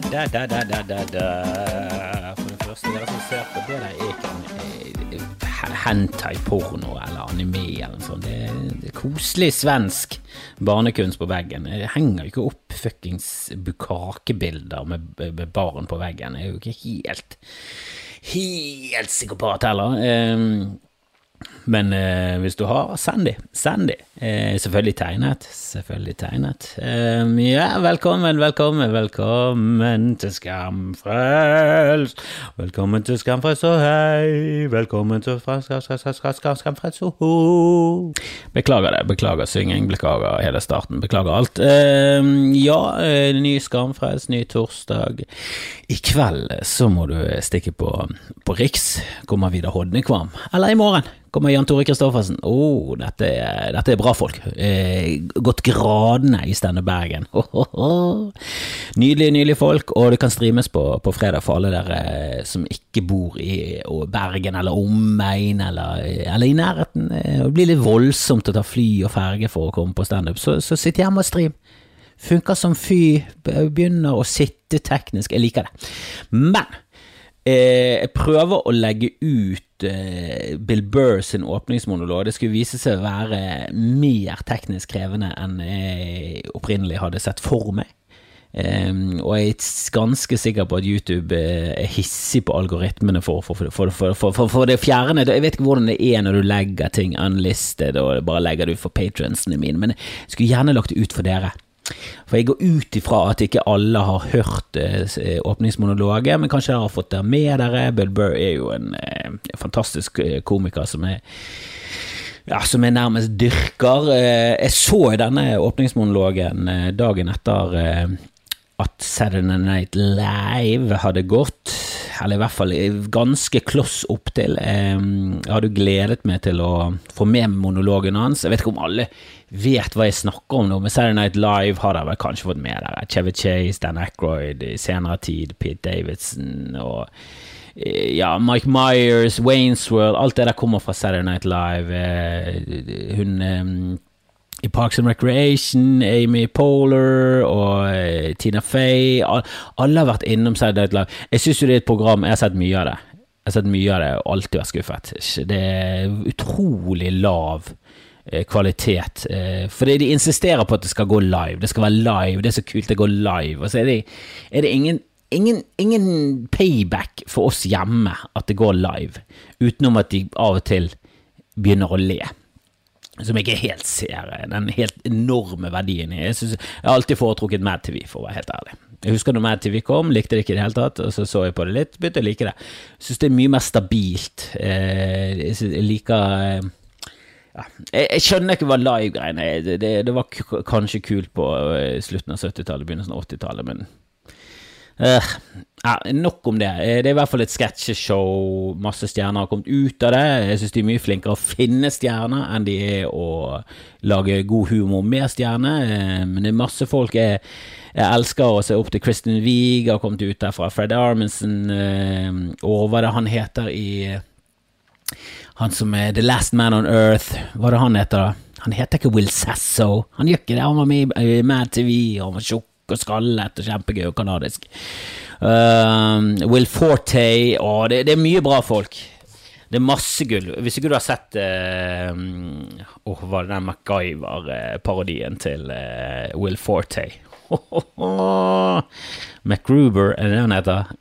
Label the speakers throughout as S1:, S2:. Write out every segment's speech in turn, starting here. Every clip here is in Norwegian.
S1: da, da, da, da, da, da. For det første, dere som ser på det der er ikke en eh, hentai-porno eller anime eller noe sånt. Det er, det er koselig svensk barnekunst på veggen. Det henger jo ikke opp fuckings bukakebilder med, med barn på veggen. Det er jo ikke helt helt psykopat heller. Um, men uh, hvis du har, send de. Send de. Eh, selvfølgelig tegnet. Selvfølgelig tegnet. Eh, ja, velkommen, velkommen, velkommen til Skamfrelst. Velkommen til Skamfrelst og hei. Velkommen til Skamfrelst og ho. Beklager det. Beklager synging. Beklager hele starten. Beklager alt. Eh, ja, eh, ny Skamfrelst, ny torsdag. I kveld så må du stikke på, på Riks. Kommer Vidar Hodnekvam. Eller i morgen kommer Jan Tore Kristoffersen. Oh, dette, dette er bra folk. Eh, gått gradene i Stande Bergen. Nydelige, nydelige folk, og det kan streames på, på, fredag for alle dere som ikke bor i Bergen eller omegn eller, eller, i nærheten. Eh, det blir litt voldsomt å ta fly og ferge for å komme på standup, så, så sitt hjemme og stream. Funker som fy. Begynner å sitte teknisk. Jeg liker det. Men eh, jeg prøver å legge ut uh, Bill Burr sin åpningsmonolog. Det skulle vise seg å være mer teknisk krevende enn jeg opprinnelig hadde sett for meg. Um, og jeg er ganske sikker på at YouTube uh, er hissig på algoritmene for, for, for, for, det fjerne. Jeg vet ikke hvordan det er når du legger ting unlisted og bare legger det ut for patronsene mine, men jeg skulle gjerne lagt det ut for dere. For jeg går ut ifra at ikke alle har hørt eh, åpningsmonologet, men kanskje dere har fått det med dere. Bill Burr er jo en eh, fantastisk eh, komiker som er ja, som jeg nærmest dyrker. Eh, jeg så denne åpningsmonologen eh, dagen etter at Saturday Night Live hadde gått, eller i hvert fall ganske kloss opptil. Jeg hadde gledet meg til å få med monologen hans. Jeg vet ikke om alle vet hva jeg snakker om nå, men Saturday Night Live har dere vel kanskje fått med dere. Chevy Chase, Dan Ackroyd i senere tid, Pete Davidson og eh, ja, Mike Myers, Waynes World, alt det der kommer fra Saturday Night Live. Eh, hun eh, i Parks and Recreation, Amy Polar og Tina Fey. Alle har vært innom Saturday Night Live. Jeg syns jo det er et program Jeg har sett mye av det. Jeg har sett mye av det og alltid vært skuffet. Det er utrolig lav kvalitet. For fordi de insisterer på at det skal gå live. Det skal være live, det er så kult det går live. Og så er det, er det ingen, ingen, ingen, payback for oss hjemme at det går live, utenom at de av og til begynner å le. Som jeg ikke helt ser eh, den helt enorme verdien i. Jeg, jeg har alltid foretrukket Mad TV, for å være helt ærlig. Jeg husker når Mad TV kom, likte det ikke i det hele tatt, og så så jeg på det litt, begynte å like det. Jeg syns det er mye mer stabilt. Jeg liker ja, jeg, jeg, skjønner ikke hva live-greiene er. Det, det, det, var kanskje kult på uh, slutten av 70-tallet, begynnelsen av 80-tallet, men uh, ja, Nok om det. Eh, det er i hvert fall et sketsjeshow. Masse stjerner har kommet ut av det. Jeg syns de er mye flinkere å finne stjerner enn de er å lage god humor med stjerner. Uh, men det er masse folk jeg, jeg elsker å se opp til Kristin Wiig, har kommet ut derfra. Fred Arminson, og hva det han heter i han som er The Last Man on Earth, hva er det han heter da? Han heter ikke Will Sasso. Han gjør ikke det, han var med i Mad TV, han var tjukk og skallet og kjempegøy og kanadisk. Uh, Will Forte Å, det, det, er mye bra folk. Det er masse gull. Hvis ikke du har sett uh, oh, Hva er det den MacGyver-parodien til uh, Will Forte? MacGruber, er det det han heter?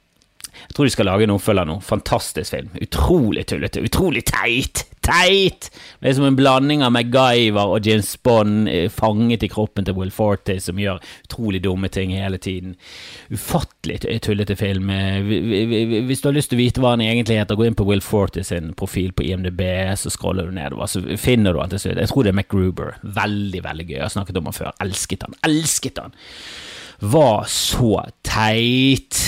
S1: Jeg tror de skal lage en oppfølger nå. Fantastisk film. Utrolig tullete. Utrolig teit! Teit! Det er som en blanding av MacGyver og James Bond eh, fanget i kroppen til Will Forte, som gjør utrolig dumme ting hele tiden. Ufattelig tullete film. Eh, hvis du har lyst til å vite hva han egentlig heter, gå inn på Will Forte sin profil på IMDb, så scroller du nedover, så finner du han til slutt. Jeg tror det er MacGruber. Veldig, veldig gøy. Jeg har snakket om han før. Elsket han. Elsket han! Var så teit.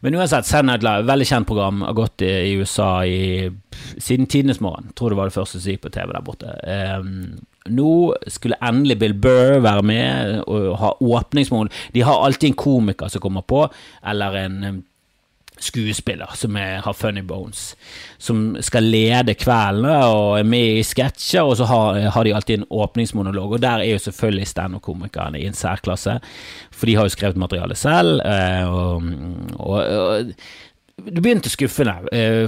S1: Men uansett, Senate Live, veldig kjent program, har gått i, i USA i, siden tidenes morgen. Tror det var det første som gikk på TV der borte. Um, nå skulle endelig Bill Burr være med og ha åpningsmål. De har alltid en komiker som kommer på, eller en skuespiller som er, har funny bones, som skal lede kveldene og er med i sketsjer, og så har, har, de alltid en åpningsmonolog, og der er jo selvfølgelig standup-komikerne i en særklasse, for de har jo skrevet materialet selv, og, og, og det begynte skuffende,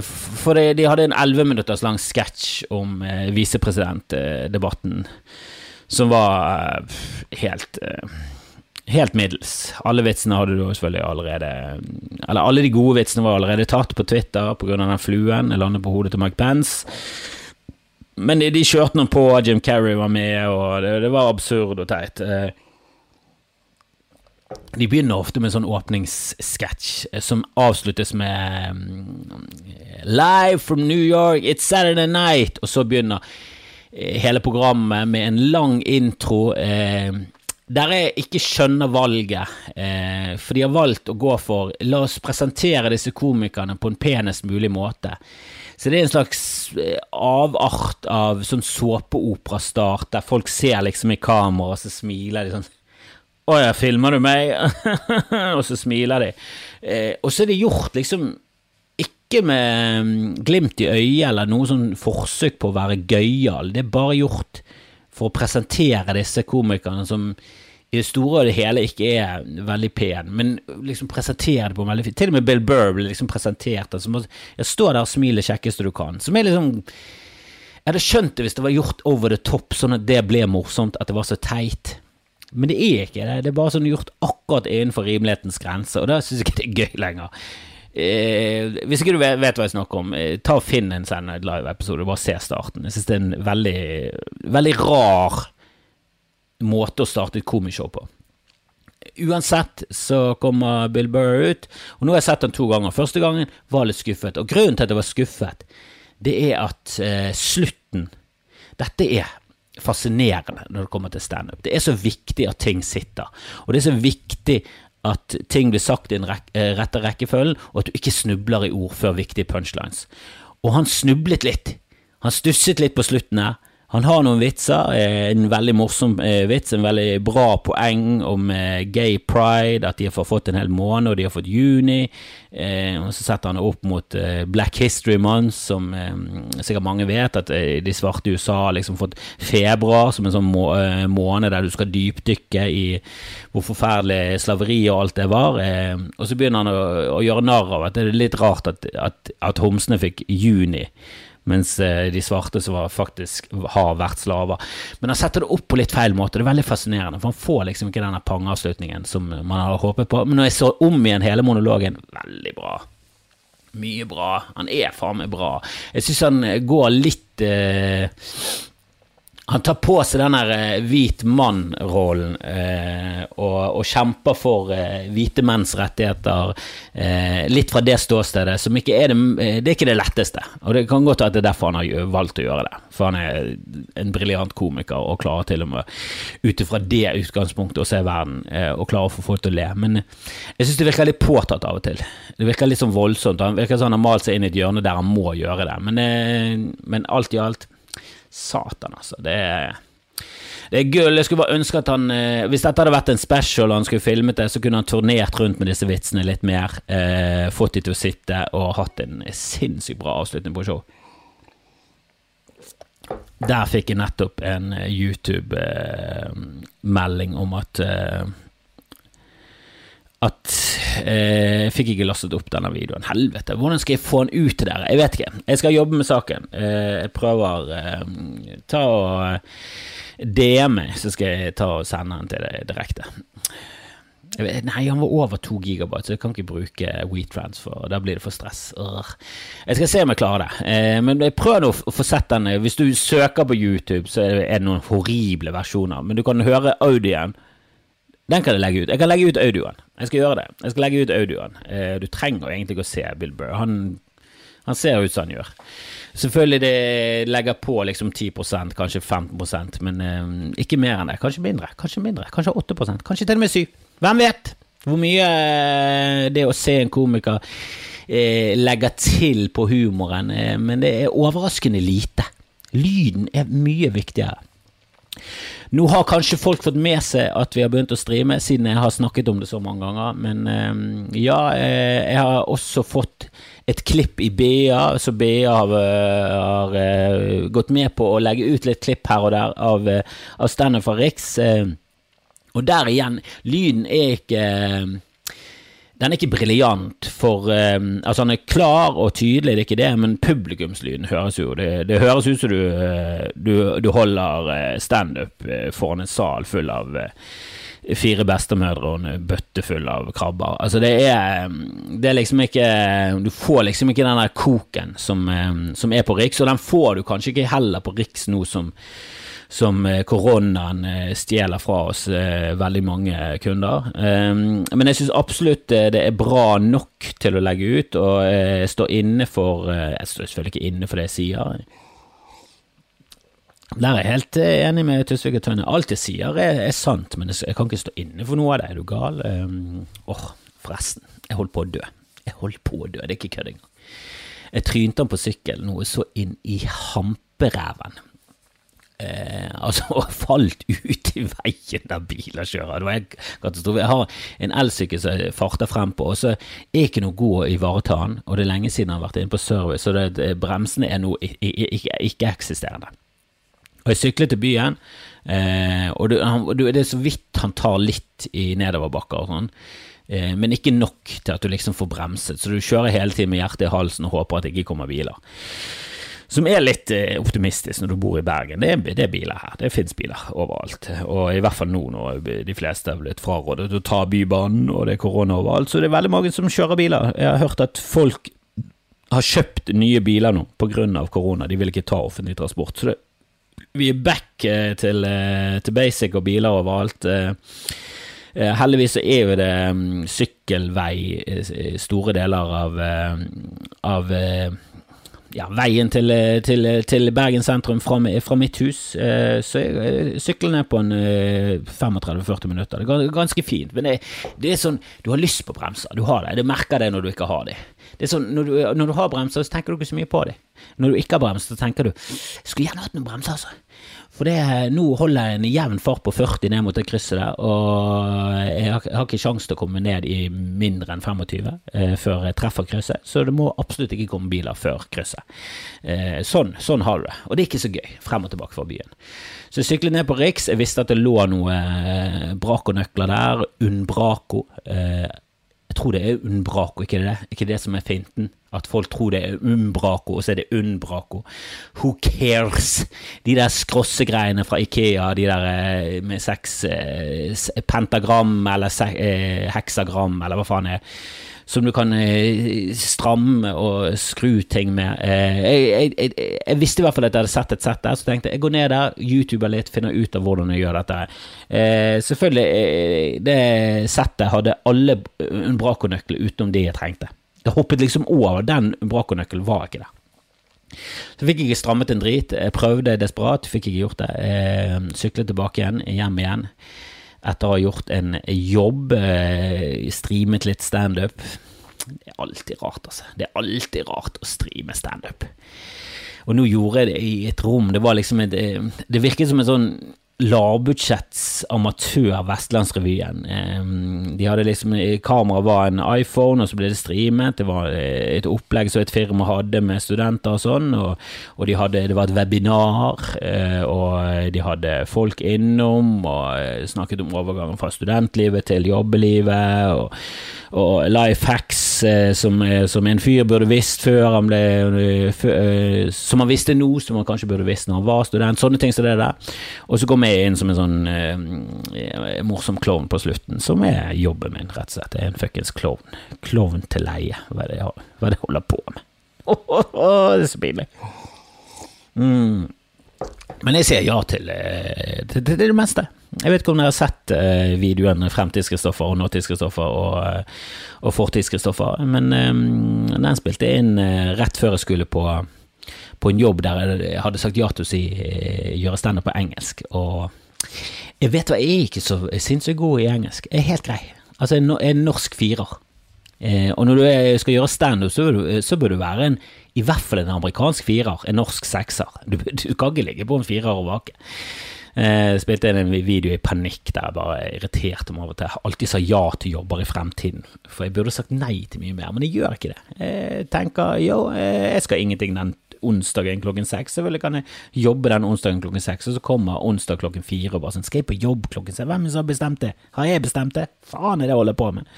S1: for de hadde en elleve minutters lang sketsj om visepresidentdebatten som var helt helt middels. Alle vitsene hadde du selvfølgelig allerede Eller alle de gode vitsene var allerede tatt på Twitter pga. den fluen landet på hodet til Mike Pence. Men de, de kjørte noen på, Jim Carrey var med, og det, det var absurd og teit. Eh, de begynner ofte med en sånn åpningssketsj eh, som avsluttes med mm, Live from New York, it's Saturday night! Og så begynner eh, hele programmet med en lang intro. Eh, der jeg ikke skjønner valget, eh, for de har valgt å gå for la oss presentere disse komikerne på en penest mulig måte. Så det er en slags eh, avart av sånn såpeoperastart, der folk ser liksom i kamera, og så smiler de sånn Å ja, filmer du meg? og så smiler de. Eh, og så er det gjort liksom ikke med mm, glimt i øyet eller noe sånn forsøk på å være gøyal, det er bare gjort for å presentere disse komikerne som i det store og det hele ikke er veldig pen, men liksom presentere det på en veldig fin Til og med Bill Burr ble liksom presentert som jeg står der og smiler kjekkeste du kan. Som er liksom Jeg hadde skjønt det hvis det var gjort over the top, sånn at det ble morsomt, at det var så teit. Men det er ikke det. Det er bare sånn gjort akkurat innenfor rimelighetens grense, og da syns jeg ikke det er gøy lenger. Eh, hvis ikke du vet, vet, hva jeg snakker om, eh, ta og finn en Sandnight live-episode, bare se starten. Jeg syns det er en veldig, veldig rar måte å starte et komishow på. Uansett så kommer Bill Burr ut, og nå har jeg sett han to ganger. Første gangen var litt skuffet, og grunnen til at jeg var skuffet, det er at eh, slutten Dette er fascinerende når det kommer til standup. Det er så viktig at ting sitter, og det er så viktig at ting blir sagt i den rek eh, rette rekkefølgen, og at du ikke snubler i ord før viktige punchlines. Og han snublet litt. Han stusset litt på slutten her. Han har noen vitser. Eh, en veldig morsom eh, vits, en veldig bra poeng om eh, gay pride, at de har fått en hel måned, og de har fått juni. Og så setter han opp mot Black History Month, som sikkert mange vet, at de svarte i USA har liksom fått februar som en sånn måned der du skal dypdykke i hvor forferdelig slaveri og alt det var. Og så begynner han å, å gjøre narr av at det er litt rart at, at, at homsene fikk juni mens eh, de svarte som faktisk har vært slaver. Men han setter det opp på litt feil måte, det er veldig fascinerende, for han får liksom ikke denne pangeavslutningen som man hadde håpet på. Men når jeg så om igjen hele monologen, veldig bra. Mye bra. Han er faen meg bra. Jeg syns han går litt eh, han tar på seg den der eh, hvit mann-rollen eh, og, og, kjemper for eh, hvite menns rettigheter eh, litt fra det ståstedet, som ikke er det, eh, det er ikke det letteste. Og det kan godt være at det er derfor han har valgt å gjøre det. For han er en briljant komiker og klarer til og med ut ifra det utgangspunktet å se verden og klarer å få folk til å le. Men jeg syns det virker litt påtatt av og til. Det virker litt sånn voldsomt. Han virker som han har malt seg inn i et hjørne der han må gjøre det. Men, men alt i alt Satan, altså. Det er det er gull. Jeg skulle bare ønske at han eh, Hvis dette hadde vært en special og han skulle filmet det, så kunne han turnert rundt med disse vitsene litt mer. Eh, fått de til å sitte og hatt en sinnssykt bra avslutning på show. Der fikk jeg nettopp en eh, YouTube-melding eh, om at eh, at eh, jeg fikk ikke lastet opp denne videoen. Helvete, hvordan skal jeg få den ut til dere? Jeg vet ikke. Jeg skal jobbe med saken. Eh, jeg prøver eh, ta og eh, DM så skal jeg ta og sende den til deg direkte. Vet, nei, han var over to gigabyte, så jeg kan ikke bruke WeTransfer. Da blir det for stress. Urgh. Jeg skal se om jeg klarer det. Eh, men prøv nå å få sett den. Hvis du søker på YouTube, så er det noen horrible versjoner. Men du kan høre audioen den kan jeg legge ut. Jeg kan legge ut audioen. Jeg skal gjøre det. Jeg skal legge ut audioen. Eh, du trenger egentlig ikke å se Bill Burr. Han, han ser ut som han gjør. Selvfølgelig det legger på liksom 10% kanskje 15% men eh, ikke mer enn det. Kanskje mindre. Kanskje mindre. Kanskje 8% Kanskje til og med 7 Hvem vet hvor mye eh, det å se en komiker legger til på humoren, men det er overraskende lite. Lyden er mye viktigere. Nå har kanskje folk fått med seg at vi har begynt å streame, siden jeg har snakket om det så mange ganger. Men eh, ja, eh, jeg har også fått et klipp i BA, så BA har, har uh, gått med på å legge ut litt klipp her og der av, av standup fra Riks. Og der igjen, lyden er ikke den er ikke briljant, for um, Altså, han er klar og tydelig, det er ikke det, men publikumslyden høres jo Det, det høres ut som du, eh, du, du holder eh, standup foran en sal full av fire bestemødre og en bøtte full av krabber. Altså, det er, det er liksom ikke Du får liksom ikke den der koken som, som er på Riks, og den får du kanskje ikke heller på Riks nå som som eh, koronaen eh, stjeler fra oss eh, veldig mange kunder. Ehm, men jeg syns absolutt det er bra nok til å legge ut, og jeg står inne for Jeg står selvfølgelig ikke inne for det jeg sier. Der er jeg helt enig med Tusvik og Tønne. Alt jeg sier er, er, sant, men jeg kan ikke stå inne for noe av det. Er du gal? Åh, åh, oh, forresten. Jeg holdt på å dø. Jeg holdt på å dø, det er ikke kødd engang. Jeg trynte han på sykkel noe så inn i hamperæven eh, altså falt ut i veien der biler kjører. Det var en katastrofe. Jeg har en elsykkel som jeg farter frem på, og så er ikke noe god å ivareta den. Og det er lenge siden han har vært inne på service, så det, bremsene er nå ikke-eksisterende. Og jeg sykler til byen, eh, og det, han, det, er så vidt han tar litt i nedoverbakker og sånn. Eh, men ikke nok til at du liksom får bremset, så du kjører hele tiden med hjertet i halsen og håper at det ikke kommer biler som er litt eh, optimistisk når du bor i Bergen. Det er, det er biler her, det finnes biler overalt. Og i hvert fall nå når de fleste har blitt frarådet å ta Bybanen, og det er korona overalt, så det er veldig mange som kjører biler. Jeg har hørt at folk har kjøpt nye biler nå pga. korona, de vil ikke ta offentlig transport. Så det, vi er back eh, til, eh, til, basic og biler overalt. Heldigvis er jo det mm, sykkelvei i store deler av, av ja, veien til, til, til, Bergen sentrum fra, fra mitt hus. Eh, så jeg sykler ned på en 35-40 eh, minutter. Det er ganske fint, men det, det, er sånn Du har lyst på bremser, du har det. Du merker det når du ikke har de. Det er sånn, når du, når du har bremser, så tenker du ikke så mye på det. Når du ikke har bremser, så tenker du Skulle gjerne hatt noen bremser, altså. For det, nå holder jeg en jevn fart på 40 ned mot det krysset der, og jeg har, jeg har ikke sjanse til å komme ned i mindre enn 25 eh, før jeg treffer krysset, så det må absolutt ikke komme biler før krysset. Eh, sånn, sånn har du det, og det er ikke så gøy, frem og tilbake fra byen. Så jeg syklet ned på Riks, jeg visste at det lå noe eh, Braco-nøkler der, Unbraco. Eh, jeg tror det er Unbraco, ikke det? Ikke det som er finten? At folk tror det er Umbraco, og så er det Unbraco. Who cares? De der skrossegreiene fra Ikea, de der eh, med seks eh, pentagram eller eh, heksagram, eller hva faen det er som du kan eh, stramme og skru ting med. Eh, jeg, jeg, jeg, jeg, visste i hvert fall at jeg hadde sett et sett der, så tenkte jeg jeg går ned der, youtuber litt, finner ut av hvordan jeg gjør dette. Eh, selvfølgelig, det settet hadde alle Umbraco-nøkler utenom de jeg trengte. Det hoppet liksom over. Den Umbraco-nøkkelen var ikke der. Så fikk jeg ikke strammet en drit. Jeg prøvde desperat, fikk ikke gjort det. Syklet tilbake igjen, hjem igjen etter å ha gjort en jobb, eh, streamet litt standup. Det er alltid rart, altså. Det er alltid rart å streame standup. Og nå gjorde jeg det i et rom. Det var liksom et, eh, Det virket som en sånn lavbudsjetts amatør Vestlandsrevyen. De hadde liksom Kameraet var en iPhone, og så ble det streamet. Det var eh, et opplegg som et firma hadde med studenter og sånn. Og, og de hadde, det var et webinar, eh, og de hadde folk innom og eh, snakket om overgangen fra studentlivet til jobbelivet. og og life hacks eh, som, som, en fyr burde visst før han ble uh, Som han visste nå, som han kanskje burde visst når han var student. Sånne ting som det der. Og så går vi inn som en sånn morsom klovn på slutten, som er jobben min, rett og slett. Jeg er en fuckings klovn. Klovn til leie, hva er det jeg, hva er det jeg holder på med? Oh, oh, oh, det er så pinlig. Mm. Men jeg sier ja til, til, til, det meste. Jeg vet ikke om dere har sett uh, videoen Fremtids-Kristoffer og Nåtids-Kristoffer og, uh, og Fortids-Kristoffer, men um, den spilte jeg inn uh, rett før jeg skulle på, på, en jobb der jeg hadde sagt ja til å si, gjøre standup på engelsk. Og jeg vet hva, jeg er ikke så sinnssykt god i engelsk. Jeg er helt grei. Altså, jeg er en norsk firer. og når du skal gjøre standup, så, så bør du være en i hvert fall en amerikansk firer, en norsk sekser. Du, du kan ikke ligge på en firer og vake. Eh, spilte inn en video i panikk der jeg bare irriterte meg over at jeg alltid sa ja til jobber i fremtiden. For jeg burde sagt nei til mye mer, men jeg gjør ikke det. Jeg tenker jo, eh, jeg skal ingenting den onsdagen klokken seks. Selvfølgelig kan jeg jobbe den onsdagen klokken seks, og så kommer onsdag klokken fire og bare sånn Skal jeg på jobb klokken seks? Hvem har bestemt det? Har jeg bestemt det? Faen er det jeg holder på med?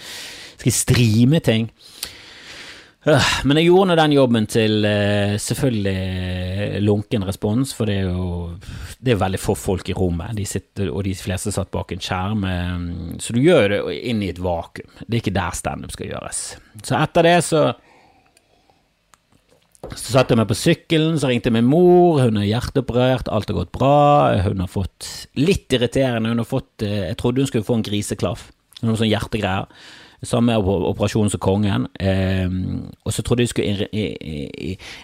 S1: Skal jeg streame ting? Men jeg gjorde nå den jobben til uh, selvfølgelig lunken respons, for det er jo det er veldig få folk i rommet, de sitter, og de fleste satt bak en skjerm. Så du gjør det inn i et vakuum. Det er ikke der standup skal gjøres. Så etter det så så satte jeg meg på sykkelen, så ringte min mor, hun er hjerteopprørt, alt har gått bra. Hun har fått litt irriterende, hun har fått eh, Jeg trodde hun skulle få en griseklaff, noen sånne hjertegreier. Samme operasjon som kongen. Eh, og så trodde de skulle,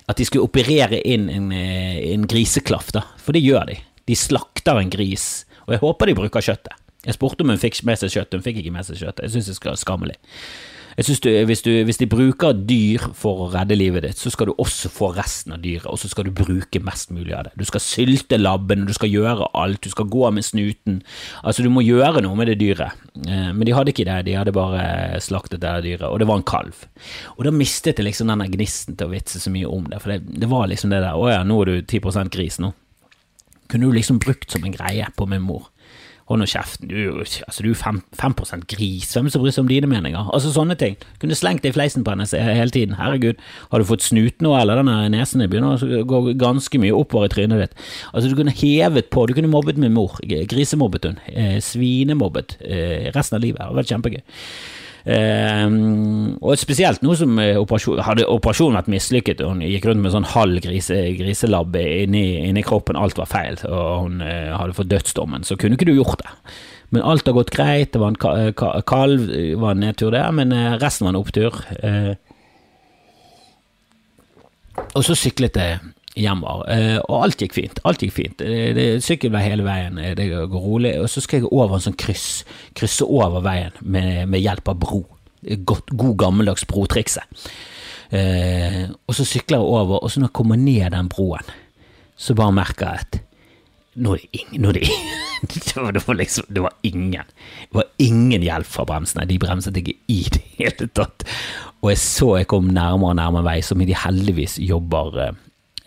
S1: at de skulle operere inn en, eh, en, griseklaff, da. For det gjør de. De slakter en gris. Og jeg håper de bruker kjøttet. Jeg spurte om hun fikk med seg kjøttet, hun fikk ikke med seg kjøttet. Jeg syns det er skammelig. Jeg synes du, hvis, du, hvis, de bruker dyr for å redde livet ditt, så skal du også få resten av dyret, og så skal du bruke mest mulig av det. Du skal sylte labben, du skal gjøre alt, du skal gå med snuten. Altså, du må gjøre noe med det dyret. Eh, men de hadde ikke det, de hadde bare slaktet det dyret, og det var en kalv. Og da mistet jeg liksom denne gnisten til å vitse så mye om det, for det, det var liksom det der, å ja, nå er du 10% gris nå. Kunne du liksom brukt som en greie på min mor. Hold nå kjeften, du, altså, du er 5, 5 gris, hvem som bryr seg om dine meninger? Altså Sånne ting. Kunne slengt det i fleisen på henne hele tiden. Herregud, har du fått snut nå, eller denne nesen begynner å gå ganske mye oppover i trynet ditt. Altså Du kunne hevet på, du kunne mobbet min mor. Grisemobbet hun. Eh, svinemobbet eh, resten av livet. Det hadde vært kjempegøy. Uh, og spesielt nå som eh, operasjon, hadde operasjonen vært mislykket, og hun gikk rundt med sånn halv grise, griselabb inni, inni, kroppen, alt var feil, og hun uh, hadde fått dødsdommen, så kunne ikke du gjort det. Men alt har gått greit, det var en ka kalv, var en nedtur der, men resten var en opptur. og så syklet jeg hjemover. Eh, og alt gikk fint. Alt gikk fint. Det, det, sykkelvei hele veien, eh, det går rolig. Og så skal jeg over en sånn kryss. Krysse over veien med, med hjelp av bro. God, god gammeldags brotrikset. Eh, og så sykler jeg over, og så når jeg kommer ned den broen, så bare merker jeg at nå er det ingen, nå er det, det, var liksom, det var ingen Det var ingen hjelp fra bremsene. De bremset ikke i det hele tatt. Og jeg så jeg kom nærmere og nærmere vei, som de heldigvis jobber eh,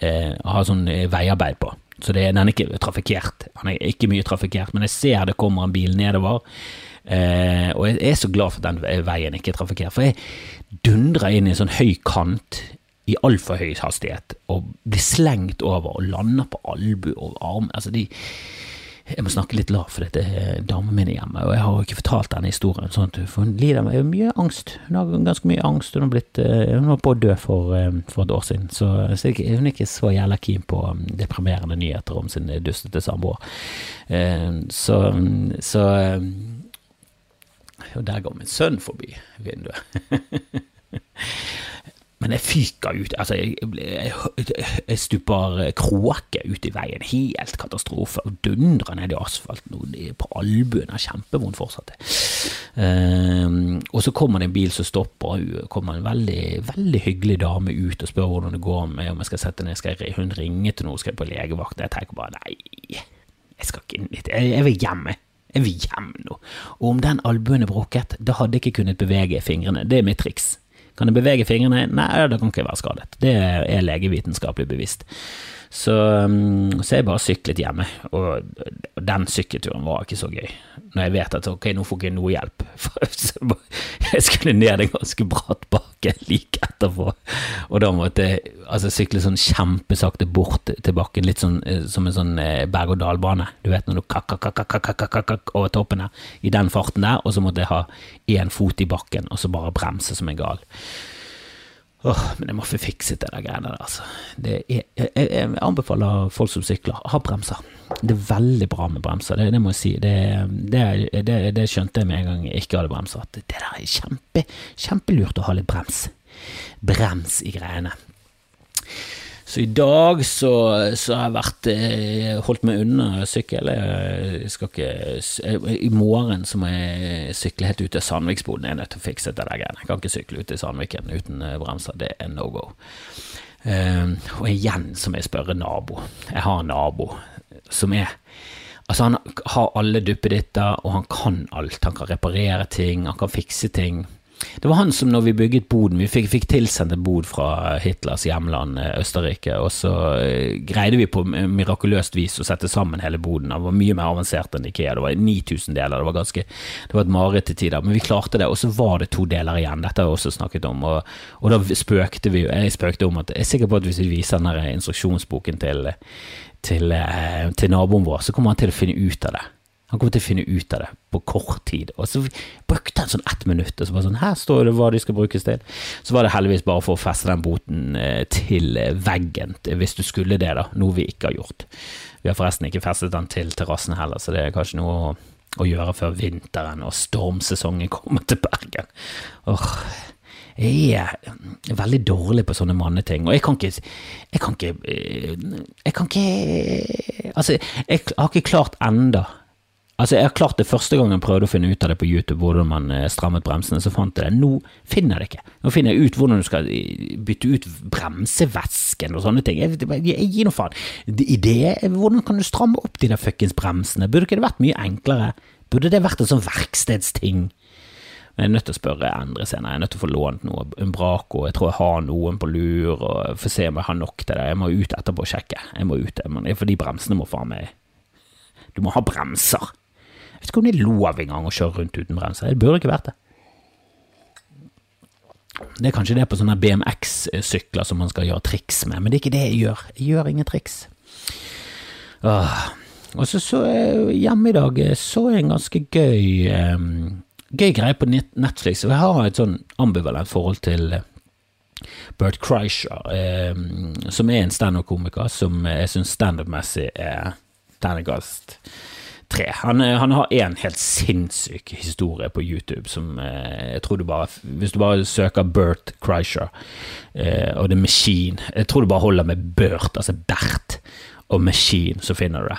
S1: har sånn eh, veiarbeid på. Så det, den er ikke trafikkert. Han er ikke mye trafikkert, men jeg ser det kommer en bil nedover. Eh, og jeg er så glad for at den veien ikke er trafikkert, for jeg dundrer inn i en sånn høy kant i altfor høy hastighet og blir slengt over og lander på albu og arm. Altså de jeg må snakke litt lavt, for dette er damen min hjemme, og jeg har ikke fortalt denne historien. Sånn for hun lider med mye angst. Hun har ganske mye angst. Hun har blitt eh, hun var på å dø for, eh, for, et år siden, så, så, hun er ikke så jævla keen på um, deprimerende nyheter om sin dustete samboer. Eh, så, så Og der går min sønn forbi vinduet. Men jeg fyka ut. Altså, jeg, jeg, jeg stuper kråke ut i veien. Helt katastrofe. Og dundrer ned i asfalten og på albuen. Er kjempevondt fortsatt. Um, og så kommer det en bil som stopper. Og kommer en veldig, veldig hyggelig dame ut og spør hvordan det går med om jeg skal sette ned. Skal jeg, hun ringe til noe, skal jeg på legevakt? Jeg tenker bare nei, jeg skal ikke inn dit. Jeg, jeg vil hjem. Jeg vil hjem nå. Og om den albuen er brukket, da hadde jeg ikke kunnet bevege fingrene. Det er mitt triks. Kan jeg bevege fingrene? Nei, det kan ikke være skadet. Det er legevitenskapelig bevisst. Så, um, så jeg bare syklet hjemme, og den sykkelturen var ikke så gøy. Når jeg vet at ok, nå får jeg ikke noe hjelp. jeg skulle ned en ganske bratt bakke like etterpå, og da måtte jeg altså, sykle sånn kjempesakte bort til bakken, litt sånn eh, som en sånn eh, berg-og-dal-bane. Du vet når du kakk-kakk-kakk over toppen her, i den farten der, og så måtte jeg ha én fot i bakken, og så bare bremse som en gal. Åh, men jeg må få fikset det der greiene der, altså. Er, jeg, jeg, anbefaler folk som sykler, ha bremser. Det er veldig bra med bremser, det, det må jeg si. Det, det, det, skjønte jeg med en gang jeg ikke hadde bremser. At det der er kjempe, kjempelurt å ha litt brems. Brems i greiene. Så i dag så, så har jeg vært eh, holdt meg unna sykkel. Jeg skal ikke I morgen så må jeg sykle helt ut til Sandviksboden. Jeg er nødt til å fikse det der greiene. Jeg kan ikke sykle ut til Sandviken uten eh, bremser. Det er no go. Uh, og igjen så må jeg spørre nabo. Jeg har en nabo som er Altså, han har alle duppeditter, og han kan alt. Han kan reparere ting, han kan fikse ting. Det var han som når vi bygget boden, vi fikk, fikk tilsendt en bod fra Hitlers hjemland eh, Østerrike, og så eh, greide vi på mirakuløst vis å sette sammen hele boden. Den var mye mer avansert enn Ikea, det var 9000 deler, det var ganske, det var et mareritt til tider, men vi klarte det, og så var det to deler igjen, dette har vi også snakket om, og, og da spøkte vi, jeg spøkte om at jeg er sikker på at hvis vi viser den instruksjonsboken til til, eh, til naboen vår, så kommer han til å finne ut av det. Han kommer til å finne ut av det på kort tid. Og så brukte han sånn ett minutt, og så bare sånn Her står det hva de skal brukes til. Så var det heldigvis bare for å feste den boten eh, til veggen, hvis du skulle det, da. Noe vi ikke har gjort. Vi har forresten ikke festet den til terrassen heller, så det er kanskje noe å, å gjøre før vinteren og stormsesongen kommer til Bergen. Åh, jeg er veldig dårlig på sånne manneting, og jeg kan ikke Jeg kan ikke Jeg kan ikke Altså, jeg har ikke klart enda Altså, Jeg har klart det første gang jeg prøvde å finne ut av det på YouTube, hvordan man eh, strammet bremsene, så fant jeg det. Nå finner jeg det ikke. Nå finner jeg ut hvordan du skal eh, bytte ut bremsevæsken og sånne ting. Jeg, gir noe faen. Idé, hvordan kan du stramme opp de der fuckings bremsene? Burde ikke det vært mye enklere? Burde det vært en sånn verkstedsting? Jeg er nødt til å spørre Endre senere. Jeg er nødt til å få lånt noe Umbraco. Jeg tror jeg har noen på lur, og får se om jeg har nok til det. Jeg må ut etterpå og sjekke. Jeg må ut, For de bremsene må faen meg Du må ha bremser. Vet ikke om det er lov engang å kjøre rundt uten bremser. Det burde ikke vært det. Det er kanskje det på sånne BMX-sykler som man skal gjøre triks med, men det er ikke det jeg gjør. Jeg gjør ingen triks. Åh. Og så så jeg hjemme i dag så jeg en ganske gøy um, gøy greie på Netflix, og jeg har et sånn ambivalent forhold til eh, Bert Kreischer, eh, som er en standup-komiker som jeg syns standup-messig er terningkast tre. Han, han, har én helt sinnssyk historie på YouTube som eh, jeg tror du bare Hvis du bare søker Bert Kreischer eh, og The Machine Jeg tror du bare holder med Bert, altså Bert og Machine, så finner du det.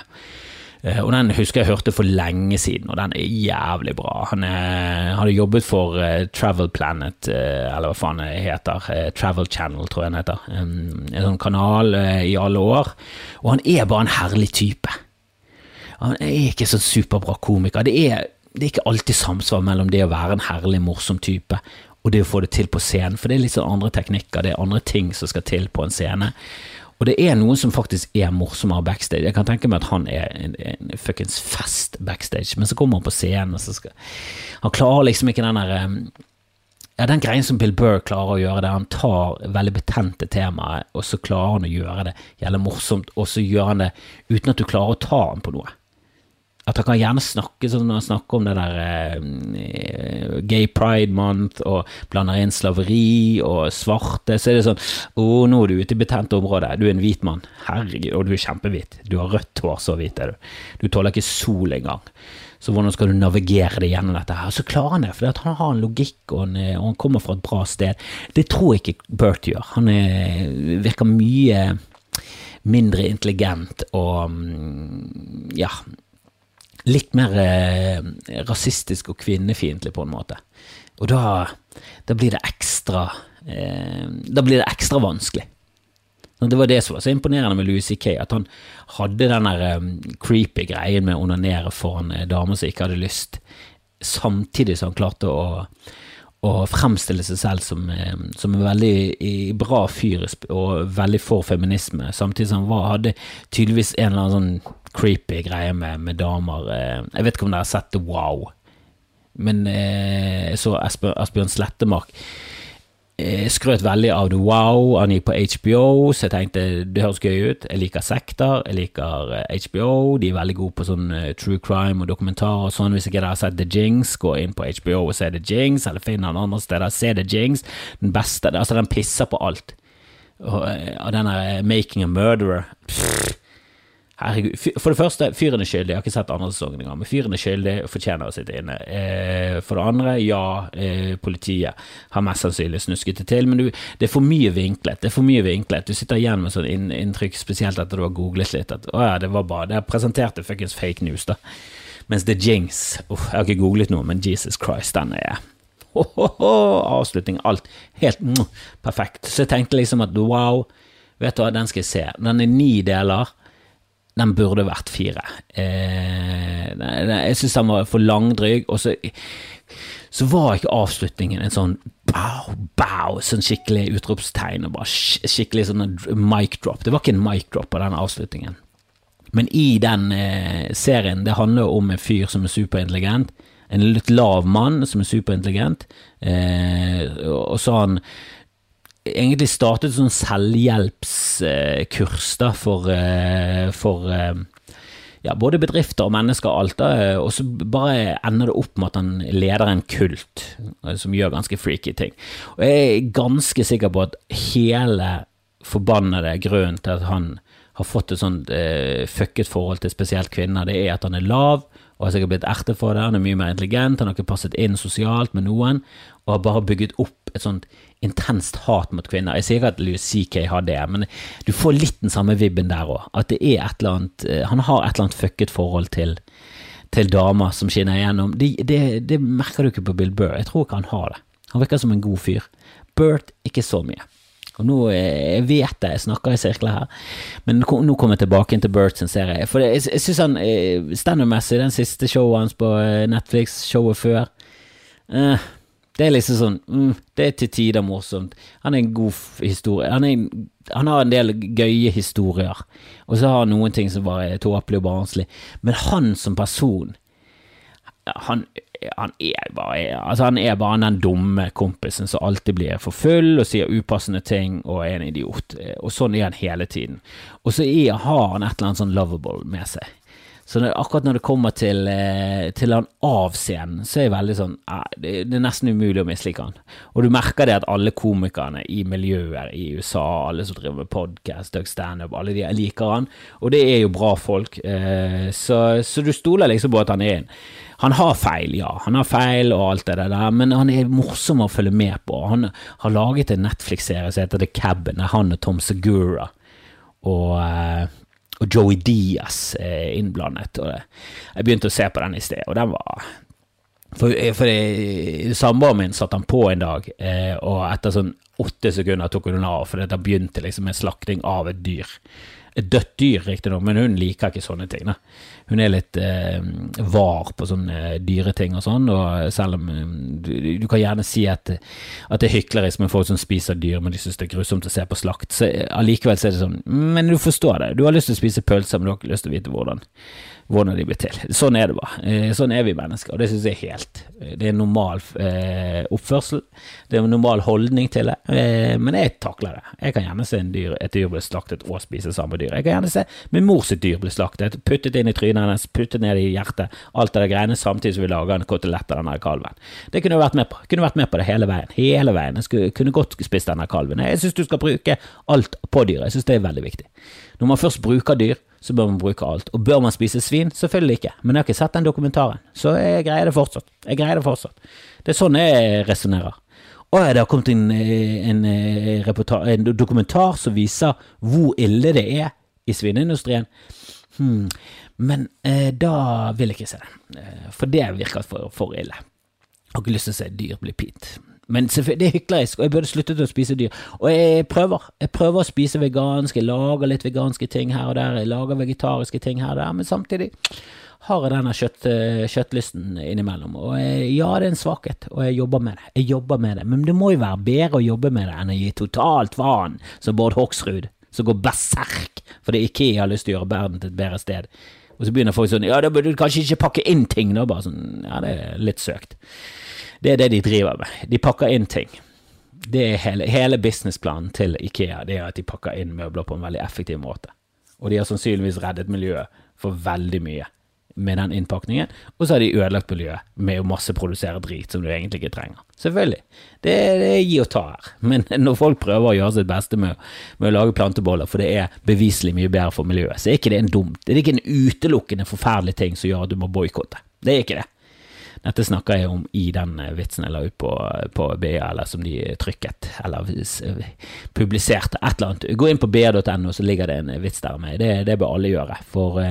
S1: Eh, og Den husker jeg hørte for lenge siden, og den er jævlig bra. Han er, hadde jobbet for Travel Planet, eller hva faen det heter. Travel Channel, tror jeg den heter. Um, en sånn kanal i alle år. Og han er bare en herlig type. Han er ikke sånn superbra komiker. Det er, det er ikke alltid samsvar mellom det å være en herlig, morsom type og det å få det til på scenen, for det er litt sånn andre teknikker, det er andre ting som skal til på en scene. Og det er noen som faktisk er morsommere backstage. Jeg kan tenke meg at han er en, en fuckings fest backstage, men så kommer han på scenen, og så skal Han klarer liksom ikke den der ja, den greien som Bill Burr klarer å gjøre, der han tar veldig betente temaer, og så klarer han å gjøre det gjelder morsomt, og så gjør han det uten at du klarer å ta han på noe. At han kan gjerne snakke sånn når han snakker om det der eh, gay pride month, og blander inn slaveri og svarte, så er det sånn Å, nå er du ute i betent område. Du er en hvit mann. Herregud, og du er kjempehvit. Du har rødt hår, så hvit er du. Du tåler ikke sol engang. Så hvordan skal du navigere deg gjennom dette her? Så klarer han det, for han har en logikk, og han, og han, kommer fra et bra sted. Det tror jeg ikke Bert gjør. Han er, virker mye mindre intelligent og mm, ja, litt mer eh, rasistisk og kvinnefiendtlig, på en måte. Og da, da blir det ekstra eh, Da blir det ekstra vanskelig. Det var det som var så imponerende med Louis C.K., at han hadde den der um, creepy greien med å onanere foran uh, damer som ikke hadde lyst, samtidig som han klarte å, å fremstille seg selv som, um, som en veldig bra fyr og veldig for feminisme, samtidig som han hadde tydeligvis en eller annen sånn creepy greie med, med, damer. Eh, jeg vet ikke om dere har sett det, Wow, men eh, jeg så Asbjørn Slettemark eh, skrøt veldig av The wow. Han gikk på HBO, så jeg tenkte det høres gøy ut. Jeg liker sekter, jeg liker HBO. De er veldig gode på sånn true crime og dokumentar og sånn. Hvis ikke dere har sett The Jinx, gå inn på HBO og se The Jinx, eller finn han andre steder. Se The Jinx. Den beste. Altså, den pisser på alt. Og, og den der Making a Murderer. Pff, Herregud. For det første, fyren er skyldig. Jeg har ikke sett andre sesongen engang, men fyren er skyldig og fortjener å sitte inne. Eh, for det andre, ja, eh, politiet har mest sannsynlig snusket det til, men du, det er for mye vinklet. Det er for mye vinklet. Du sitter igjen med sånn inntrykk, spesielt etter du har googlet litt, at å ja, det var bare Det presenterte fuckings fake news, da. Mens The Jinx uff, Jeg har ikke googlet noe, men Jesus Christ, den er oh, oh, oh, Avslutning, alt. Helt mm, perfekt. Så jeg tenkte liksom at wow, vet du hva, den skal jeg se. Den er ni deler. Den burde vært fire. Eh, jeg syns den var for langdryg, og så, så var ikke avslutningen en sånn bow, bow, sånn skikkelig utropstegn og bare skikkelig sånn mic drop. Det var ikke en mic drop på den avslutningen. Men i den eh, serien, det handler om en fyr som er superintelligent. En litt lav mann som er superintelligent. Eh, og så har han egentlig startet sånn selvhjelpskurs da, for, eh, for eh, ja, både bedrifter og mennesker og alt, da, og så bare ender det opp med at han leder en kult som gjør ganske freaky ting. Og jeg er ganske sikker på at hele forbannede grunnen til at han har fått et sånt eh, fucket forhold til spesielt kvinner, det er at han er lav og har sikkert blitt ertet for det. Han er mye mer intelligent, han har ikke passet inn sosialt med noen, og har bare bygget opp et sånt intenst hat mot kvinner. Jeg sier ikke at Louis CK har det, men du får litt den samme vibben der òg. At det er et eller annet eh, Han har et eller annet fucket forhold til, til damer som skinner igjennom. Det, det, det, merker du ikke på Bill Burr. Jeg tror ikke han har det. Han virker som en god fyr. Bert ikke så mye. Og nå eh, Jeg vet det, jeg snakker i sirkler her, men nå kommer jeg tilbake til Bert sin serie. For jeg, jeg syns han eh, standup-messig, den siste showet hans på Netflix, showet før eh, det er liksom sånn mm, Det er til tider morsomt. Han er en god historie. Han, er, han, har en del gøye historier, og så har han noen ting som bare er tåpelig og barnslig. Men han som person han, han, er bare altså Han er bare den dumme kompisen som alltid blir for full og sier upassende ting og er en idiot. Og sånn er han hele tiden. Og så har han et eller annet sånn lovable med seg. Så det, akkurat når det kommer til, eh, til han av scenen, så er det veldig sånn det, er nesten umulig å mislike han. Og du merker det at alle komikerne i miljøet i USA, alle som driver med podkast og standup, alle de liker han, og det er jo bra folk. Eh, så, så du stoler liksom på at han er en han har feil, ja, han har feil og alt det der, men han er morsom å følge med på. Han har laget en Netflix-serie som heter The Cabin, der han og Tom Segura og eh, og Joey Diaz innblandet. Og jeg begynte å se på den i sted, og den var For, for samboeren min satte han på en dag, eh, og etter sånn åtte sekunder tok hun den av, fordi det begynte liksom en slakting av et dyr et dødt dyr, riktignok, men hun liker ikke sånne ting. Da. Hun er litt eh, var på sånne dyreting og sånn, og selv om eh, du, du, kan gjerne si at, at det er hyklerisk med folk som spiser dyr, men de syns det er grusomt å se på slakt, så allikevel så er det sånn Men du forstår det. Du har lyst til å spise pølser, men du har ikke lyst til å vite hvordan hvordan de blir til. Sånn er det bare. Eh, sånn er vi mennesker, og det syns jeg er helt eh, Det er normal eh, oppførsel. Det er en normal holdning til det, men jeg takler det. Jeg kan gjerne se dyr, et dyr bli slaktet og spise samme dyr. Jeg kan gjerne se min mors dyr bli slaktet, puttet inn i trynet hennes, puttet ned i hjertet, alt det der greiene, samtidig som vi lager en kotelett av denne kalven. Det kunne jeg vært med på. Jeg kunne vært med på det hele veien. Hele veien. Jeg skulle, kunne godt spist denne kalven. Jeg syns du skal bruke alt på dyret. Jeg syns det er veldig viktig. Når man først bruker dyr, så bør man bruke alt. Og bør man spise svin? Selvfølgelig ikke. Men jeg har ikke sett den dokumentaren, så jeg greier det fortsatt. Jeg greier det fortsatt. Det er sånn jeg resonnerer. Og det har kommet en, en, en, dokumentar som viser hvor ille det er i svineindustrien. Hmm. Men eh, da vil jeg ikke se det, eh, for det virker for, for ille. Jeg har ikke lyst til å se dyr bli pint. Men det er hyklerisk, og jeg burde sluttet å spise dyr. Og jeg prøver. Jeg prøver å spise vegansk, jeg lager litt veganske ting her og der, jeg lager vegetariske ting her og der, men samtidig har jeg denne kjøtt, kjøttlysten innimellom. Og jeg, ja, det er en svakhet, og jeg jobber med det. Jeg jobber med det, Men det må jo være bedre å jobbe med det enn å gi totalt faen, som Bård Hoksrud, som går berserk fordi Ikea har lyst til å gjøre verden til et bedre sted. Og så begynner folk sånn Ja, da burde du kanskje ikke pakke inn ting, da. Bare sånn Ja, det er litt søkt. Det er det de driver med. De pakker inn ting. Det er hele, hele businessplanen til Ikea det er at de pakker inn møbler på en veldig effektiv måte. Og de har sannsynligvis reddet miljøet for veldig mye med den innpakningen, og så har de ødelagt miljøet med å masseprodusere drit som du egentlig ikke trenger. Selvfølgelig. Det, det er gi og ta her. Men når folk prøver å gjøre sitt beste med, med, å lage planteboller, for det er beviselig mye bedre for miljøet, så er ikke det en dumt. Det er ikke en utelukkende forferdelig ting som gjør at du må boikotte. Det er ikke det. Dette snakker jeg om i den eh, vitsen jeg la ut på, på BA, eller som de trykket, eller eh, publiserte, et eller annet. Gå inn på ba.no, så ligger det en vits der med. Det, det bør alle gjøre. For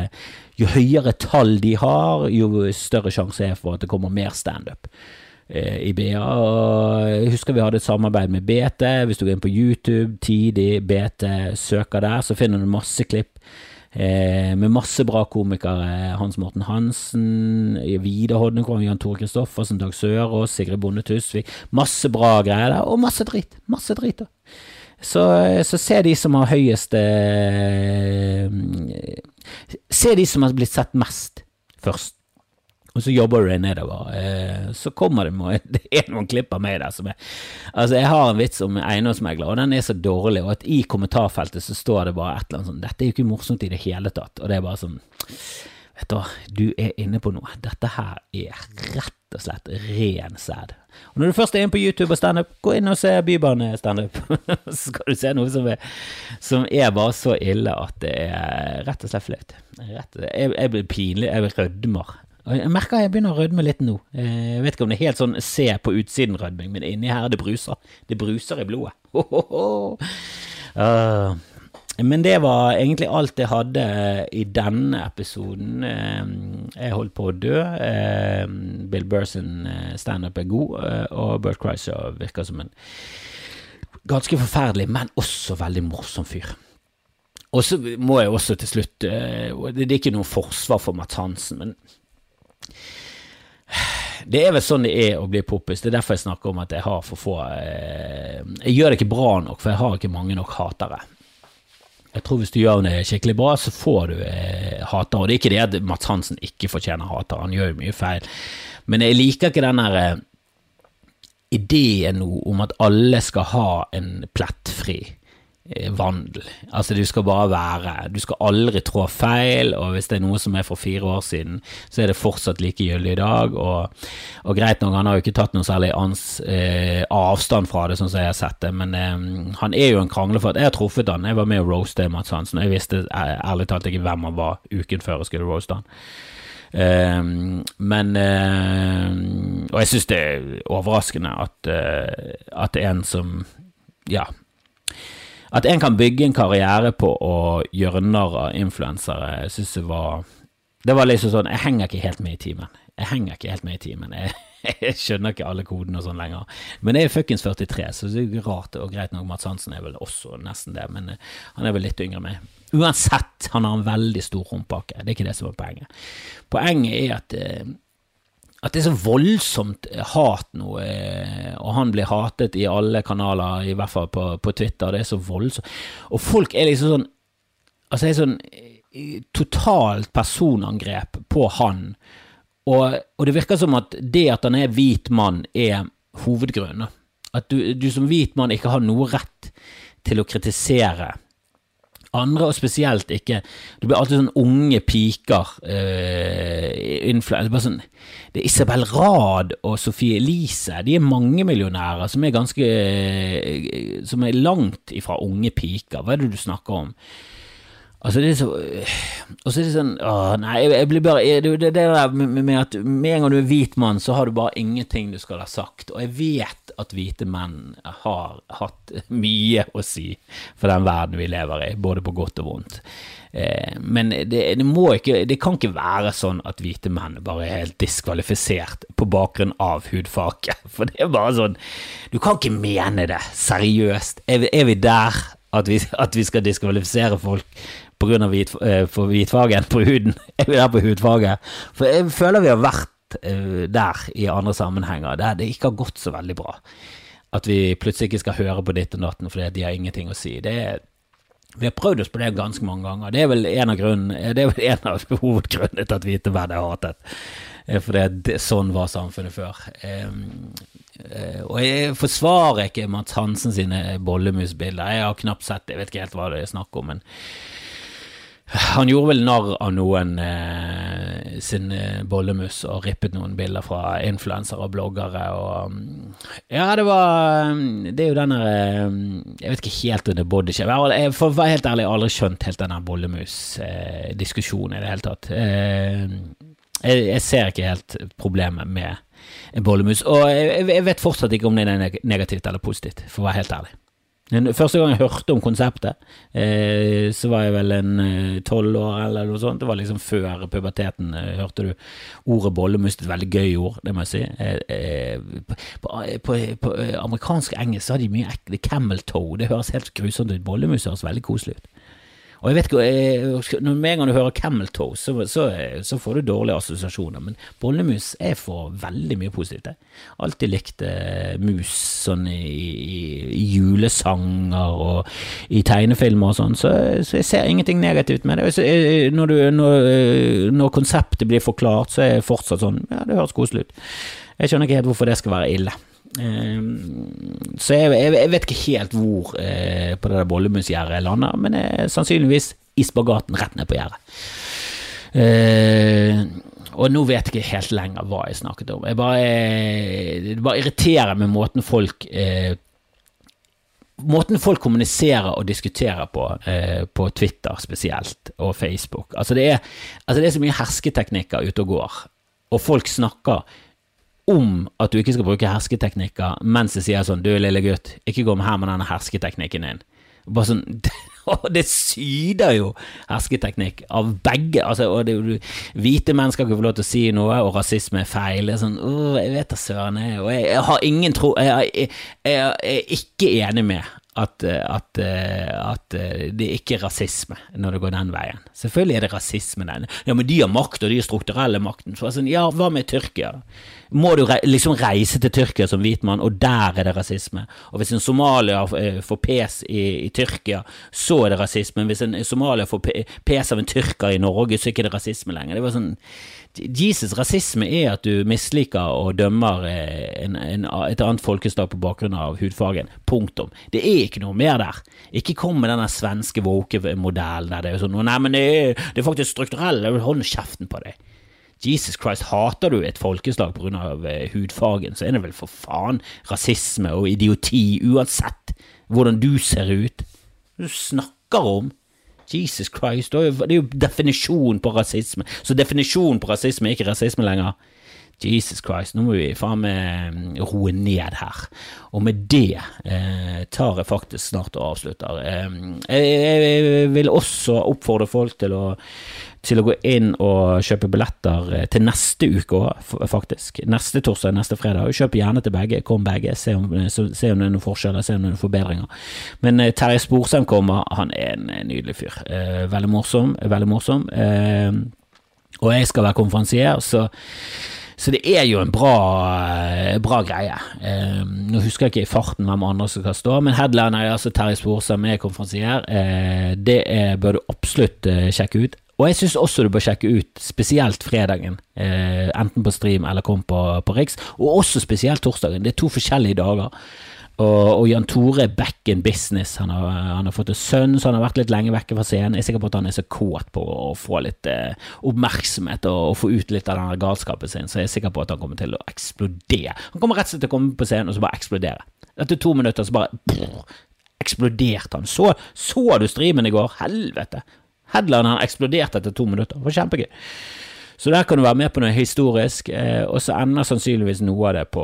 S1: jo høyere tall de har, jo større sjanse er for at det kommer mer standup i BA. Og jeg husker vi hadde et samarbeid med BT. Hvis du går inn på YouTube, tidlig, BT, søker der, så finner du masse klipp Eh, med masse bra komikere. Hans Morten Hansen, Vidar Hodnekvam, Jan Tore Kristoffersen, Dag Sørås, Sigrid Bonde Tusvik. Masse bra greier der, og masse drit. Masse drit. da. Så, så se de som har høyest eh, Se de som har blitt sett mest, først. Og så jobber du deg nedover. Eh, så kommer det Det er noen klipp av meg der som er Altså, jeg har en vits om eiendomsmegler, og den er så dårlig, og at i kommentarfeltet så står det bare et eller annet sånn Dette er jo ikke morsomt i det hele tatt. Og det er bare sånn Vet du hva, du er inne på noe. Dette her er rett og slett ren sæd. Og når du først er inne på YouTube og standup, gå inn og se Bybane-standup. så skal du se noe som er, som er, bare så ille at det er rett og slett flaut. Jeg, jeg blir pinlig, jeg rødmer. Jeg merker jeg begynner å rødme litt nå. Eh, jeg vet ikke om det er helt sånn se på utsiden-rødming, men inni her det bruser. Det bruser i blodet. Uh, men det var egentlig alt jeg hadde i denne episoden. Eh, jeg holdt på å dø. Bill Burson standup er god, og Bert Chrysler virker som en ganske forferdelig, men også veldig morsom fyr. Og så må jeg også til slutt Det er ikke noe forsvar for Mads Hansen, men det er vel sånn det er å bli poppis. Det er derfor jeg snakker om at jeg har for få eh, Jeg gjør det ikke bra nok, for jeg har ikke mange nok hatere. Jeg tror hvis du gjør det skikkelig bra, så får du eh, hatere. Og det er ikke det at Mats Hansen ikke fortjener hatere, han gjør jo mye feil. Men jeg liker ikke den der eh, ideen nå om at alle skal ha en plettfri vandel. Altså, du skal bare være Du skal aldri trå feil, og hvis det er noe som er for fire år siden, så er det fortsatt like gyldig i dag. Og, og greit nok, han har jo ikke tatt noe særlig ans, eh, avstand fra det, sånn som jeg har sett det, men eh, han er jo en kranglefatt. Jeg har truffet han, jeg var med å roaste Mats Hansen, og jeg visste ærlig talt ikke hvem han var uken før jeg skulle roaste han. Um, men uh, Og jeg syns det er overraskende at, uh, at en som Ja, at en kan bygge en karriere på å gjøre narr av influensere, jeg syns det var Det var liksom sånn Jeg henger ikke helt med i timen. Jeg henger ikke helt med i timen. Jeg, jeg skjønner ikke alle kodene og sånn lenger. Men jeg er fuckings 43, så det er rart. Og greit nok, Mats Hansen er vel også nesten det, men eh, han er vel litt yngre enn meg. Uansett, han har en veldig stor rumpake. Det er ikke det som er poenget. Poenget er at eh, at det er så voldsomt hat nå, eh, og han blir hatet i alle kanaler, i hvert fall på, på Twitter. Det er så voldsomt. Og folk er liksom sånn Altså, det er sånn eh, totalt personangrep på han. Og, og, det virker som at det at han er hvit mann, er hovedgrunnen. At du, du som hvit mann ikke har noe rett til å kritisere andre, og spesielt ikke Det blir alltid sånn unge piker uh, bare sånn, Det er Isabel Rad og Sofie Elise. De er mangemillionærer som er ganske uh, Som er langt ifra unge piker. Hva er det du snakker om? Altså, det er så Og så er det sånn Åh, nei, jeg blir bare Det, det, det der med, at med en gang du er hvit mann, så har du bare ingenting du skal ha sagt. Og jeg vet at hvite menn har hatt mye å si for den verden vi lever i, både på godt og vondt. Eh, men det, det, må ikke Det kan ikke være sånn at hvite menn bare er helt diskvalifisert på bakgrunn av hudfarge. For det er bare sånn Du kan ikke mene det seriøst. Er vi, er vi der at vi, at vi, skal diskvalifisere folk pga. Hvit, uh, for hvitfargen på huden. Er vi der på hudfarge? For jeg føler vi har vært uh, der i andre sammenhenger der det ikke har gått så veldig bra. At vi plutselig ikke skal høre på ditt og datten fordi de har ingenting å si. Det er vi har prøvd oss på det ganske mange ganger. Det er vel en av, grunnen, det er vel en av hovedgrunnene til at hvite menn er hatet. For det, sånn var samfunnet før. Og jeg forsvarer ikke Mats Hansen sine bollemusbilder. Jeg har knapt sett jeg vet ikke helt hva det er snakk om. men han gjorde vel narr av noen eh, sin eh, bollemus og rippet noen bilder fra influensere og bloggere og mm, Ja, det var mm, Det er jo denne der Jeg vet ikke helt om det er jeg, For å være helt ærlig, jeg har aldri skjønt helt denne bollemus-diskusjonen i det hele tatt. Eh, jeg, jeg, ser ikke helt problemet med bollemus, og jeg, jeg vet fortsatt ikke om det er negativt eller positivt, for å være helt ærlig. Første gang jeg hørte om konseptet, eh, så var jeg vel en eh, tolv år eller noe sånt. Det var liksom før puberteten. Eh, hørte du ordet bollemus er et veldig gøy ord, det må jeg si. På, på, på, amerikansk engelsk så har de mye ekle camel toe. Det høres helt grusomt ut. Bollemus høres veldig koselig ut. Og jeg vet ikke, Når med en gang du hører Camel Toe, så, så, så, får du dårlige assosiasjoner. Men bollemus er for veldig mye positivt. Jeg alltid likt eh, mus sånn i, i, i, julesanger og i tegnefilmer og sånn, så, så, jeg ser ingenting negativt med det. Når, du, når, når, konseptet blir forklart, så er jeg fortsatt sånn Ja, det høres koselig ut. Jeg skjønner ikke helt hvorfor det skal være ille. Ehm, så jeg, jeg, vet ikke helt hvor eh, på det der bollemusgjerdet lander, men jeg, sannsynligvis i spagaten rett ned på gjerdet. Uh, og nå vet jeg ikke helt lenger hva jeg snakket om. Jeg bare, det bare irriterer med måten folk eh, Måten folk kommuniserer og diskuterer på, eh, på Twitter spesielt, og Facebook. Altså det, er, altså det er så mye hersketeknikker ute og går, og folk snakker om at du ikke skal bruke hersketeknikker mens jeg sier sånn Du, lille gutt, ikke gå med her med denne hersketeknikken din. Bare sånn det syder jo hersketeknikk av begge. Altså, og det, hvite menn skal ikke få lov til å si noe, og rasisme er feil. Det er sånn, å, jeg vet da søren, jeg, og jeg, jeg, har ingen tro jeg, jeg, jeg, er ikke enig med at, at, at, det ikke er rasisme når det går den veien. Selvfølgelig er det rasisme den. Ja, men de har makt, og de har strukturelle makten. Så sånn, ja, hva med Tyrkia? Må du liksom reise til Tyrkia som hvit mann, og der er det rasisme? Og hvis en somalier eh, får pes i, i, Tyrkia, så er det rasisme. Hvis en somalier får pes av en tyrker i Norge, så er det ikke rasisme lenger. Det var sånn Jesus' rasisme er at du misliker og dømmer eh, en, en, et annet folkeslag på bakgrunn av hudfargen. Punktum. Det er ikke noe mer der. Ikke kom med denne svenske woke-modellen der det er sånn Nei, men det er, det er faktisk strukturell. Hold kjeften på deg. Jesus Christ, hater du et folkeslag av eh, hudfargen, så er det vel for faen rasisme og idioti uansett hvordan du ser ut. Du snakker om Jesus Christ, det er jo definisjonen på rasisme. Så definisjonen på rasisme er ikke rasisme lenger. Jesus Christ, nå må vi faen meg mm, roe ned her. Og med det eh, tar jeg faktisk snart og avslutter. Eh, jeg, jeg, vil også oppfordre folk til å til å gå inn og kjøpe billetter eh, til neste uke òg, faktisk. Neste torsdag, neste fredag. Kjøp gjerne til begge, kom begge, se om, se om det er noen forskjeller, se om det er noen forbedringer. Men eh, Terje Sporsem kommer, han er en nydelig fyr. Eh, veldig morsom, veldig morsom. Og jeg skal være konferansier, så så det er jo en bra, bra greie. Eh, nå husker jeg ikke i farten hvem andre som skal stå, men headliner er altså Terje Sporsem er konferansier. Eh, det er, bør du absolutt eh, sjekke ut. Og jeg syns også du bør sjekke ut spesielt fredagen, eh, enten på stream eller kom på, på Riks, og også spesielt torsdagen. Det er to forskjellige dager. Og, og Jan Tore er back in business. Han har, han har, fått en sønn, så han har vært litt lenge vekke fra scenen. Jeg er sikker på at han er så kåt på å få litt eh, oppmerksomhet og, og, få ut litt av den galskapen sin, så jeg er sikker på at han kommer til å eksplodere. Han kommer rett og slett til å komme på scenen og så bare eksplodere. Etter to minutter så bare brrr, eksploderte han. Så, så du streamen i går? Helvete! Headlineren eksploderte etter to minutter. Det var kjempegøy. Så der kan du være med på noe historisk, eh, og så ender sannsynligvis noe av det på,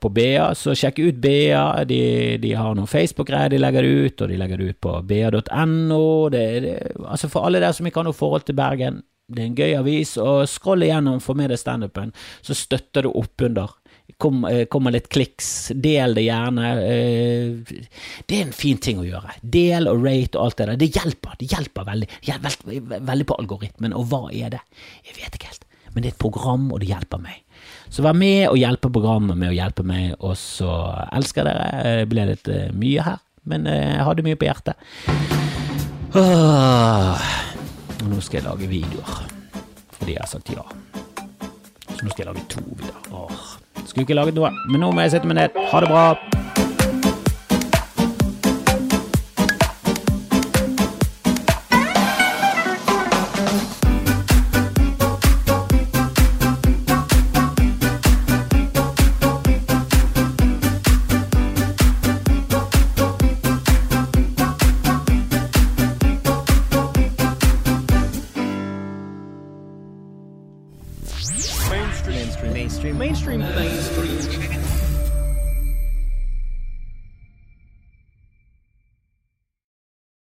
S1: på BA. Så sjekk ut BA. De, de har noen Facebook-greier de legger det ut, og de legger det ut på ba.no. Altså for alle der som ikke har noe forhold til Bergen, det er en gøy avis, og scroll igjennom, få med deg standupen, så støtter du oppunder Kom, eh, kommer litt kliks, del det gjerne. Eh, det er en fin ting å gjøre. Del og rate og alt det der. Det hjelper. Det hjelper veldig. Veldig, veldig på algoritmen. Og hva er det? Jeg vet ikke helt. Men det er et program, og det hjelper meg. Så vær med og hjelpe programmet med å hjelpe meg, og så elsker dere. Det ble litt mye her, men jeg hadde mye på hjertet. Og nå skal jeg lage videoer, fordi jeg har sagt ja. Så nå skal jeg lage to videoer. Skulle ikke laget noe. Men nå må jeg sette meg ned. Ha det bra.